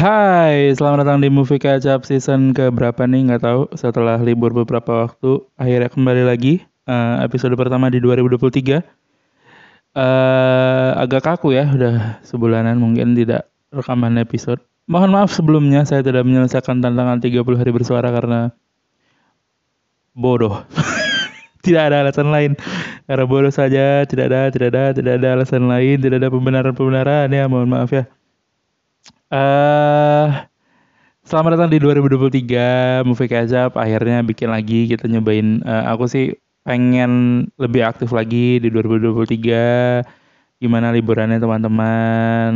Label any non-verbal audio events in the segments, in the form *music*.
Hai, selamat datang di Movie Up season ke berapa nih nggak tahu. Setelah libur beberapa waktu, akhirnya kembali lagi uh, episode pertama di 2023. Uh, agak kaku ya, udah sebulanan mungkin tidak rekaman episode. Mohon maaf sebelumnya saya tidak menyelesaikan tantangan 30 hari bersuara karena bodoh. *laughs* tidak ada alasan lain. Karena bodoh saja, tidak ada, tidak ada, tidak ada alasan lain, tidak ada pembenaran-pembenaran ya, mohon maaf ya. Uh, selamat datang di 2023 Movie Catch Akhirnya bikin lagi kita nyobain. Uh, aku sih pengen lebih aktif lagi di 2023. Gimana liburannya teman-teman?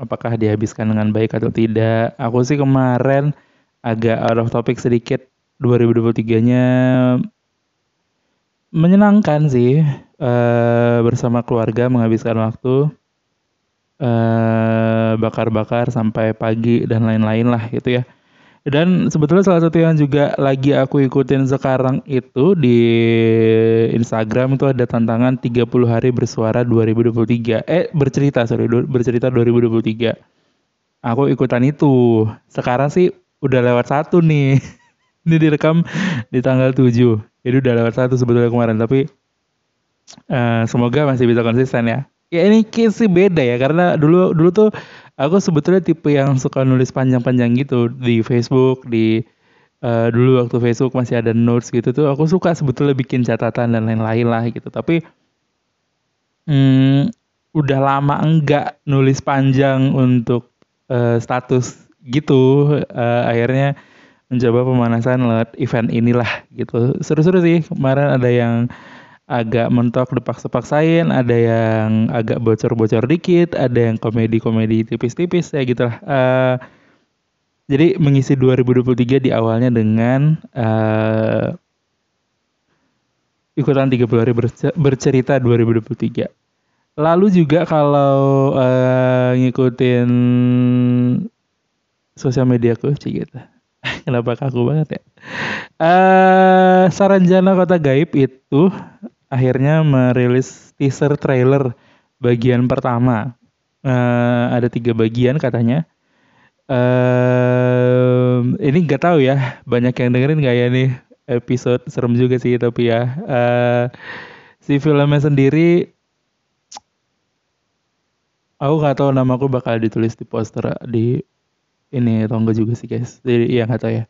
Apakah dihabiskan dengan baik atau tidak? Aku sih kemarin agak out of topic sedikit. 2023-nya menyenangkan sih. Uh, bersama keluarga menghabiskan waktu bakar-bakar uh, sampai pagi dan lain-lain lah gitu ya. Dan sebetulnya salah satu yang juga lagi aku ikutin sekarang itu di Instagram itu ada tantangan 30 hari bersuara 2023. Eh bercerita sorry bercerita 2023. Aku ikutan itu. Sekarang sih udah lewat satu nih. *laughs* Ini direkam di tanggal 7. Jadi udah lewat satu sebetulnya kemarin tapi uh, semoga masih bisa konsisten ya. Ya ini sih beda ya karena dulu dulu tuh aku sebetulnya tipe yang suka nulis panjang-panjang gitu. Di Facebook di uh, dulu waktu Facebook masih ada notes gitu tuh aku suka sebetulnya bikin catatan dan lain-lain lah gitu. Tapi hmm, udah lama enggak nulis panjang untuk uh, status gitu. Uh, akhirnya mencoba pemanasan lewat event inilah gitu. Seru-seru sih kemarin ada yang agak mentok dipaksa-paksain, ada yang agak bocor-bocor dikit, ada yang komedi-komedi tipis-tipis ya gitu lah. Uh, jadi mengisi 2023 di awalnya dengan uh, ikutan 30 hari bercerita 2023. Lalu juga kalau uh, ngikutin sosial media aku sih gitu. *laughs* Kenapa kaku banget ya? Uh, Saranjana Kota Gaib itu akhirnya merilis teaser trailer bagian pertama. Uh, ada tiga bagian katanya. Uh, ini nggak tahu ya, banyak yang dengerin nggak ya nih episode serem juga sih tapi ya. Uh, si filmnya sendiri, aku nggak tahu nama aku bakal ditulis di poster di ini enggak juga sih guys. Jadi iya nggak ya.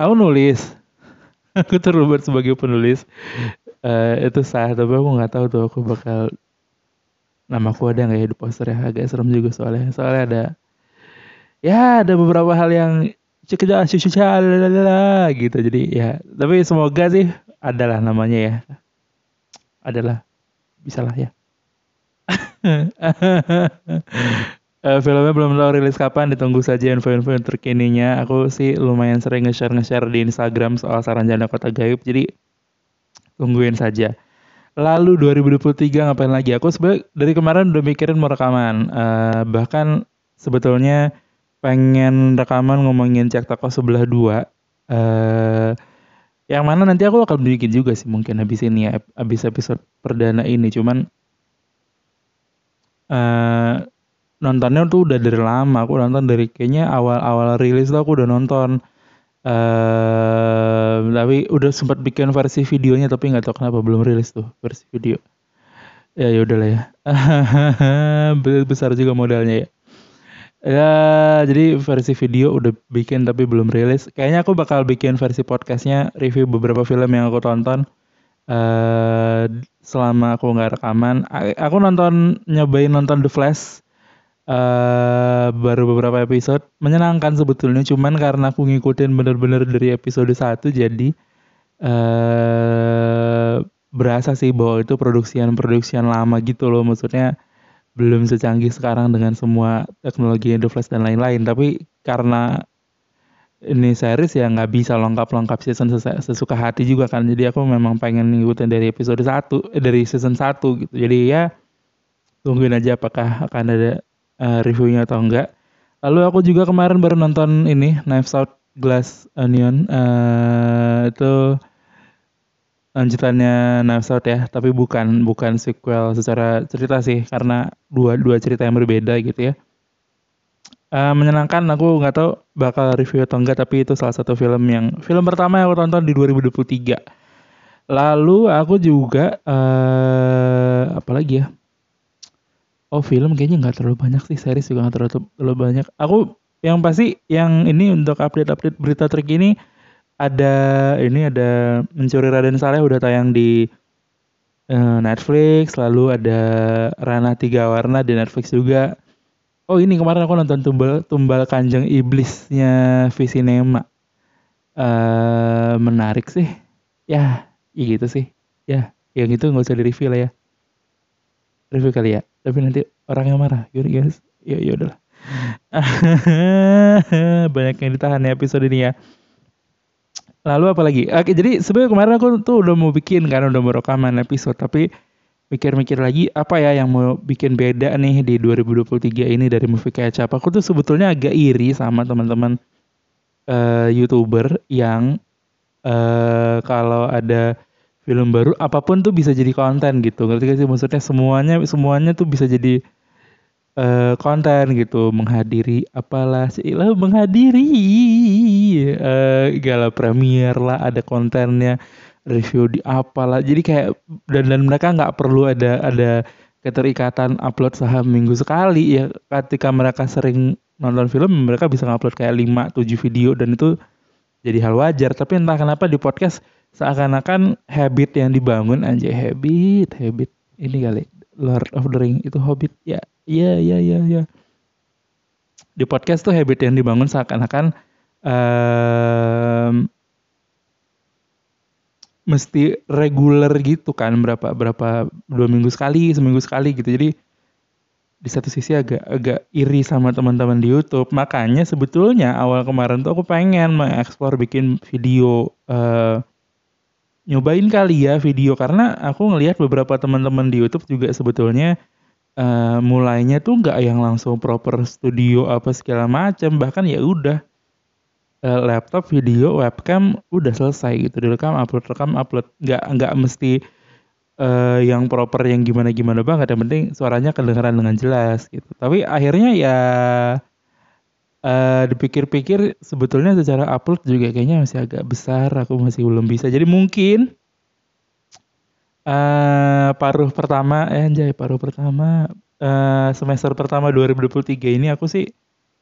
Aku nulis, *laughs* aku terlibat sebagai penulis uh, itu sah tapi aku nggak tahu tuh aku bakal nama aku ada nggak ya di poster ya? Agak serem juga soalnya. Soalnya ada ya ada beberapa hal yang cekja lah gitu. Jadi ya tapi semoga sih adalah namanya ya. Adalah bisa lah ya. Uh, *laughs* filmnya belum tahu rilis kapan ditunggu saja info-info terkininya. Aku sih lumayan sering nge-share nge-share di Instagram soal saran jana kota gaib jadi tungguin saja. Lalu 2023 ngapain lagi? Aku sebenarnya dari kemarin udah mikirin mau rekaman. Uh, bahkan sebetulnya pengen rekaman ngomongin cek toko sebelah dua. Uh, yang mana nanti aku akan bikin juga sih mungkin habis ini ya, habis episode perdana ini. Cuman uh, nontonnya tuh udah dari lama. Aku nonton dari kayaknya awal-awal rilis tuh aku udah nonton. Uh, tapi udah sempat bikin versi videonya tapi nggak tahu kenapa belum rilis tuh versi video. Ya ya udahlah ya. *laughs* Besar juga modalnya ya. Ya, jadi versi video udah bikin tapi belum rilis. Kayaknya aku bakal bikin versi podcastnya review beberapa film yang aku tonton uh, selama aku nggak rekaman. Aku nonton nyobain nonton The Flash uh, baru beberapa episode menyenangkan sebetulnya cuman karena aku ngikutin bener-bener dari episode 1 jadi uh, berasa sih bahwa itu produksian-produksian lama gitu loh. Maksudnya belum secanggih sekarang dengan semua teknologi The Flash dan lain-lain. Tapi karena ini series ya nggak bisa lengkap-lengkap season sesuka hati juga kan. Jadi aku memang pengen ngikutin dari episode 1 eh, dari season 1 gitu. Jadi ya tungguin aja apakah akan ada uh, reviewnya atau enggak. Lalu aku juga kemarin baru nonton ini Knives Out Glass Onion uh, itu lanjutannya Knives Out ya, tapi bukan bukan sequel secara cerita sih karena dua dua cerita yang berbeda gitu ya. uh, menyenangkan aku nggak tahu bakal review atau enggak tapi itu salah satu film yang film pertama yang aku tonton di 2023 lalu aku juga uh, apa lagi ya oh film kayaknya nggak terlalu banyak sih series juga nggak terlalu, terlalu banyak aku yang pasti yang ini untuk update-update berita terkini ada ini ada mencuri Raden Saleh udah tayang di uh, Netflix lalu ada Rana Tiga Warna di Netflix juga Oh ini kemarin aku nonton tumbal tumbal kanjeng iblisnya Visinema. Uh, menarik sih. Ya, ya gitu sih. Ya, yang itu nggak usah di review lah ya. Review kali ya. Tapi nanti orang yang marah. Yaudah, guys. Ya, ya udahlah. *laughs* Banyak yang ditahan ya episode ini ya. Lalu apa lagi? Oke, jadi sebenarnya kemarin aku tuh udah mau bikin kan udah mau rekaman episode tapi mikir-mikir lagi apa ya yang mau bikin beda nih di 2023 ini dari movie kecap. Aku tuh sebetulnya agak iri sama teman-teman uh, youtuber yang uh, kalau ada film baru apa pun tuh bisa jadi konten gitu. Ngerti gak sih? Maksudnya semuanya semuanya tuh bisa jadi uh, konten gitu. Menghadiri apalah lah menghadiri uh, gala premier lah ada kontennya review di apalah. Jadi kayak dan dan mereka nggak perlu ada ada keterikatan upload saham minggu sekali ya. Ketika mereka sering nonton film mereka bisa ngupload kayak 5 7 video dan itu jadi hal wajar. Tapi entah kenapa di podcast seakan-akan habit yang dibangun aja habit habit. Ini kali Lord of the Ring itu hobbit. Ya iya iya iya iya di podcast tuh habit yang dibangun seakan-akan um, mesti reguler gitu kan berapa berapa dua minggu sekali seminggu sekali gitu. Jadi di satu sisi agak agak iri sama teman-teman di YouTube. Makanya sebetulnya awal kemarin tuh aku pengen mengeksplor bikin video uh, nyobain kali ya video karena aku ngelihat beberapa teman-teman di YouTube juga sebetulnya uh, mulainya tuh nggak yang langsung proper studio apa segala macam bahkan ya udah uh, laptop, video, webcam udah selesai gitu direkam, upload, rekam, upload. Nggak nggak mesti uh, yang proper yang gimana gimana banget. Yang penting suaranya kedengaran dengan jelas gitu. Tapi akhirnya ya uh, dipikir-pikir sebetulnya secara upload juga kayaknya masih agak besar. Aku masih belum bisa. Jadi mungkin uh, paruh pertama, eh anjay paruh pertama uh, semester pertama 2023 ini aku sih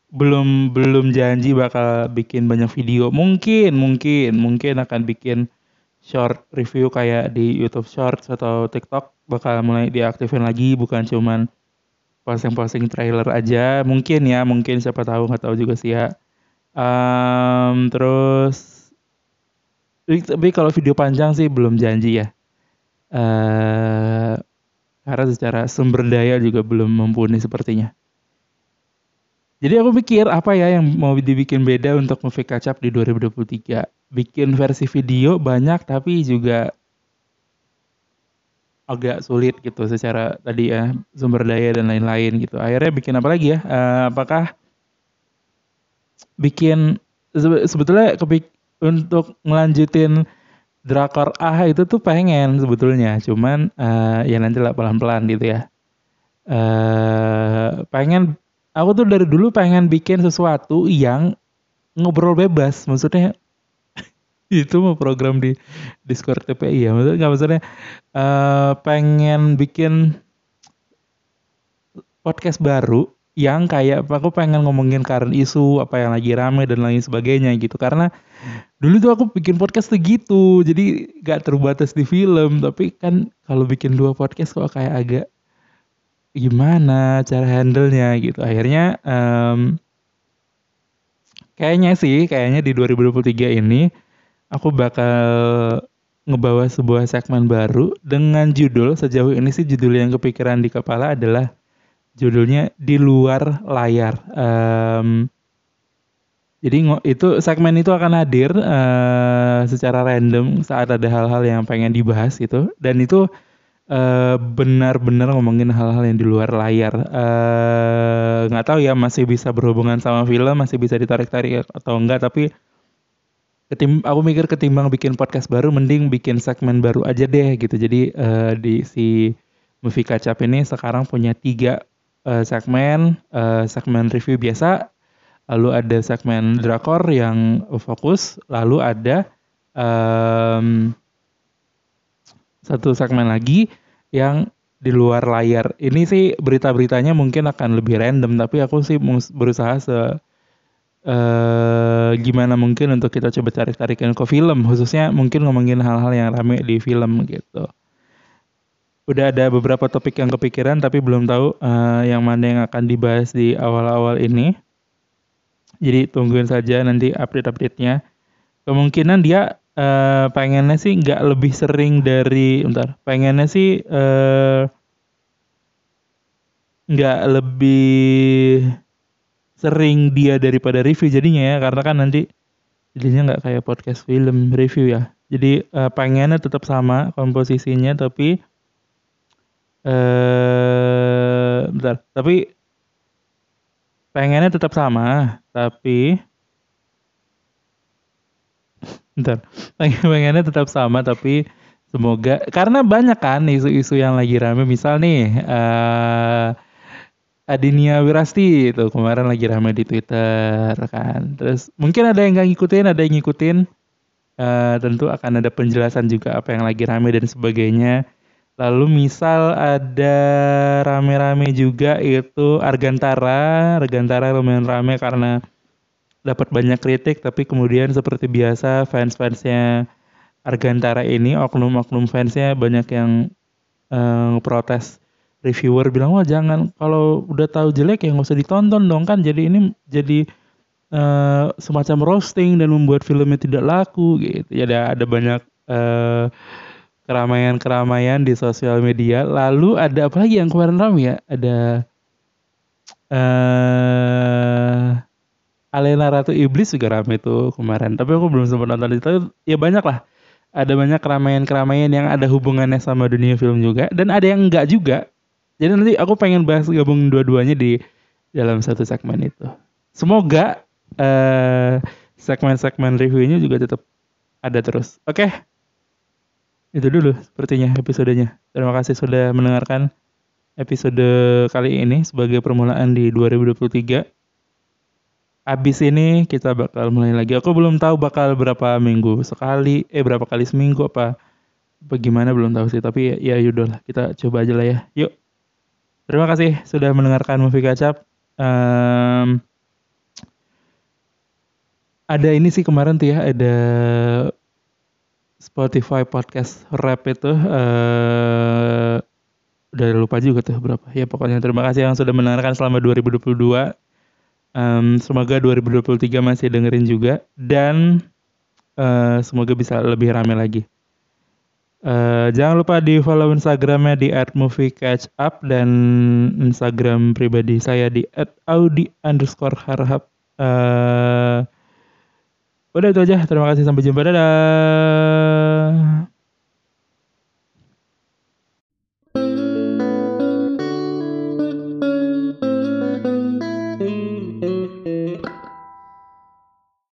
belum belum janji bakal bikin banyak video. Mungkin mungkin mungkin akan bikin short review kayak di YouTube Shorts atau TikTok bakal mulai diaktifin lagi bukan cuman posting-posting trailer aja. Mungkin ya, mungkin siapa tahu nggak tahu juga sih ya. Um, terus tapi kalau video panjang sih belum janji ya. Uh, karena secara sumber daya juga belum mumpuni sepertinya. Jadi aku mikir apa ya yang mau dibikin beda untuk movie kacap di 2023. Bikin versi video banyak tapi juga agak sulit gitu secara tadi ya sumber daya dan lain-lain gitu. Akhirnya bikin apa lagi ya? Uh, apakah bikin sebetulnya kepik untuk melanjutin drakor ah itu tuh pengen sebetulnya, cuman uh, ya nanti lah pelan-pelan gitu ya. Uh, pengen aku tuh dari dulu pengen bikin sesuatu yang ngobrol bebas maksudnya itu mau program di Discord TPI ya maksudnya nggak maksudnya uh, pengen bikin podcast baru yang kayak aku pengen ngomongin current isu apa yang lagi rame dan lain sebagainya gitu karena dulu tuh aku bikin podcast tuh gitu jadi gak terbatas di film tapi kan kalau bikin dua podcast kok kayak agak gimana cara handle-nya gitu. Akhirnya um, kayaknya sih, kayaknya di 2023 ini aku bakal ngebawa sebuah segmen baru dengan judul sejauh ini sih judul yang kepikiran di kepala adalah judulnya di luar layar. Um, jadi itu segmen itu akan hadir uh, secara random saat ada hal-hal yang pengen dibahas gitu dan itu eh, benar-benar ngomongin hal-hal yang di luar layar eh, nggak uh, tahu ya masih bisa berhubungan sama film masih bisa ditarik-tarik atau enggak tapi ketim aku mikir ketimbang bikin podcast baru mending bikin segmen baru aja deh gitu jadi uh, di si movie kacap ini sekarang punya tiga uh, segmen uh, segmen review biasa lalu ada segmen drakor yang fokus, lalu ada um, satu segmen lagi yang di luar layar. Ini sih berita-beritanya mungkin akan lebih random, tapi aku sih berusaha se uh, gimana mungkin untuk kita coba tarik-tarikin ke film, khususnya mungkin ngomongin hal-hal yang rame di film gitu. Udah ada beberapa topik yang kepikiran, tapi belum tahu uh, yang mana yang akan dibahas di awal-awal ini. Jadi tungguin saja nanti update-update-nya. Kemungkinan dia uh, pengennya sih nggak lebih sering dari, bentar, pengennya sih uh, nggak lebih sering dia daripada review jadinya ya, karena kan nanti jadinya nggak kayak podcast film review ya. Jadi uh, pengennya tetap sama komposisinya, tapi uh, bentar, tapi pengennya tetap sama tapi bentar. Pengennya tetap sama tapi semoga karena banyak kan isu-isu yang lagi rame. Misal nih uh, Adinia Wirasti itu kemarin lagi rame di Twitter kan. Terus mungkin ada yang nggak ngikutin ada yang ngikutin. Uh, tentu akan ada penjelasan juga apa yang lagi rame dan sebagainya. Lalu misal ada rame-rame juga itu Argantara. Argantara lumayan rame karena dapat banyak kritik tapi kemudian seperti biasa fans-fansnya Argantara ini oknum-oknum fansnya banyak yang uh, protes reviewer bilang wah jangan kalau udah tahu jelek ya nggak usah ditonton dong kan jadi ini jadi uh, semacam roasting dan membuat filmnya tidak laku gitu ya ada ada banyak uh, keramaian-keramaian di sosial media. Lalu ada apa lagi yang kemarin ramai ya? Ada uh, Alena Ratu Iblis juga ramai tuh kemarin. Tapi aku belum sempat nonton itu. Ya banyak lah. Ada banyak keramaian-keramaian yang ada hubungannya sama dunia film juga. Dan ada yang enggak juga. Jadi nanti aku pengen bahas gabung dua-duanya di dalam satu segmen itu. Semoga uh, segmen-segmen reviewnya juga tetap ada terus. Oke. Okay? Itu dulu sepertinya episodenya. Terima kasih sudah mendengarkan episode kali ini sebagai permulaan di 2023. Abis ini kita bakal mulai lagi. Aku belum tahu bakal berapa minggu sekali, eh berapa kali seminggu apa, bagaimana belum tahu sih. Tapi ya, ya lah, kita coba aja lah ya. Yuk. Terima kasih sudah mendengarkan Movie Kacap. Um, ada ini sih kemarin tuh ya, ada Spotify podcast rap itu uh, udah lupa juga tuh berapa. Ya pokoknya terima kasih yang sudah mendengarkan selama 2022 um, semoga 2023 masih dengerin juga. Dan uh, semoga bisa lebih rame lagi uh, jangan lupa di follow instagramnya di @moviecatchup dan instagram pribadi saya di @audi underscore uh, Udah itu aja. Terima kasih sampai jumpa. Dadah.